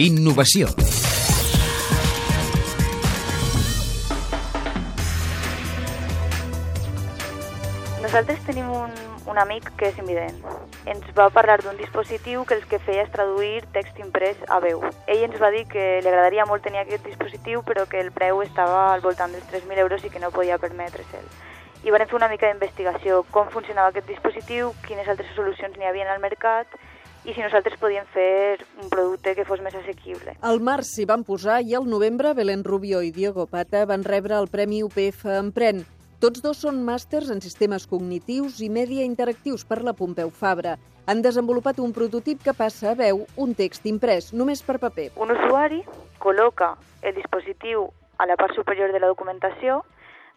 Innovació. Nosaltres tenim un, un amic que és invident. Ens va parlar d'un dispositiu que el que feia és traduir text imprès a veu. Ell ens va dir que li agradaria molt tenir aquest dispositiu, però que el preu estava al voltant dels 3.000 euros i que no podia permetre'l. I vam fer una mica d'investigació, com funcionava aquest dispositiu, quines altres solucions n'hi havia al mercat i si nosaltres podíem fer un producte que fos més assequible. Al març s'hi van posar i al novembre Belén Rubio i Diego Pata van rebre el Premi UPF Empren. Tots dos són màsters en sistemes cognitius i mèdia interactius per la Pompeu Fabra. Han desenvolupat un prototip que passa a veu un text imprès, només per paper. Un usuari col·loca el dispositiu a la part superior de la documentació,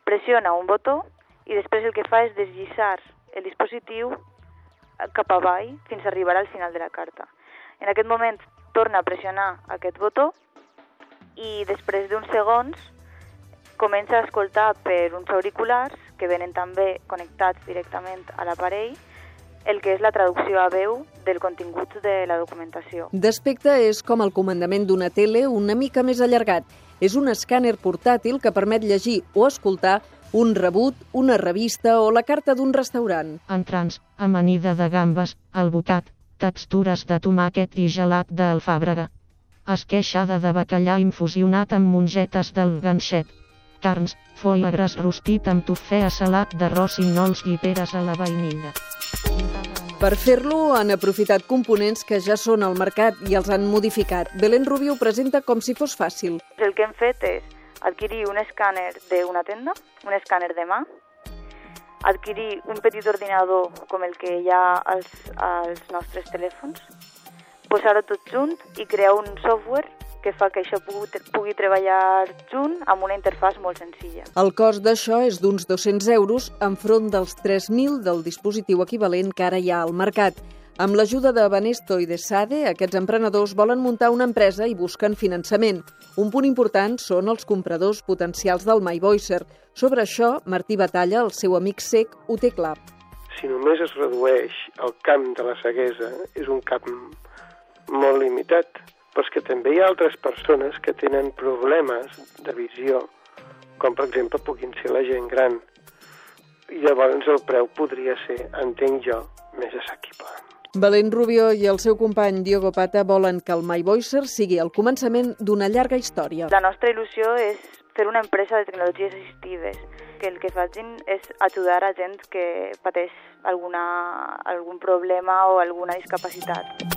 pressiona un botó i després el que fa és deslliçar el dispositiu cap avall fins a arribar al final de la carta. En aquest moment torna a pressionar aquest botó i després d'uns segons comença a escoltar per uns auriculars que venen també connectats directament a l'aparell el que és la traducció a veu del contingut de la documentació. D'aspecte és com el comandament d'una tele una mica més allargat. És un escàner portàtil que permet llegir o escoltar un rebut, una revista o la carta d'un restaurant. Entrants, amanida de gambes, albocat, textures de tomàquet i gelat d'alfàbrega. Esqueixada de bacallà infusionat amb mongetes del ganxet carns, foie rostit amb tofè salat d'arròs i nols i peres a la vainilla. Per fer-lo han aprofitat components que ja són al mercat i els han modificat. Belén Rubio ho presenta com si fos fàcil. El que hem fet és adquirir un escàner d'una tenda, un escàner de mà, adquirir un petit ordinador com el que hi ha als, als nostres telèfons, posar-ho tot junt i crear un software que fa que això pugui, pugui treballar junt amb una interfàs molt senzilla. El cost d'això és d'uns 200 euros enfront dels 3.000 del dispositiu equivalent que ara hi ha al mercat. Amb l'ajuda de Banesto i de Sade, aquests emprenedors volen muntar una empresa i busquen finançament. Un punt important són els compradors potencials del MyVoicer. Sobre això, Martí Batalla, el seu amic sec, ho té clar. Si només es redueix el camp de la ceguesa, és un camp molt limitat però és que també hi ha altres persones que tenen problemes de visió, com per exemple puguin ser la gent gran. I llavors el preu podria ser, entenc jo, més assequible. Valent Rubio i el seu company Diogo Pata volen que el MyVoicer sigui el començament d'una llarga història. La nostra il·lusió és fer una empresa de tecnologies assistives, que el que facin és ajudar a gent que pateix alguna, algun problema o alguna discapacitat.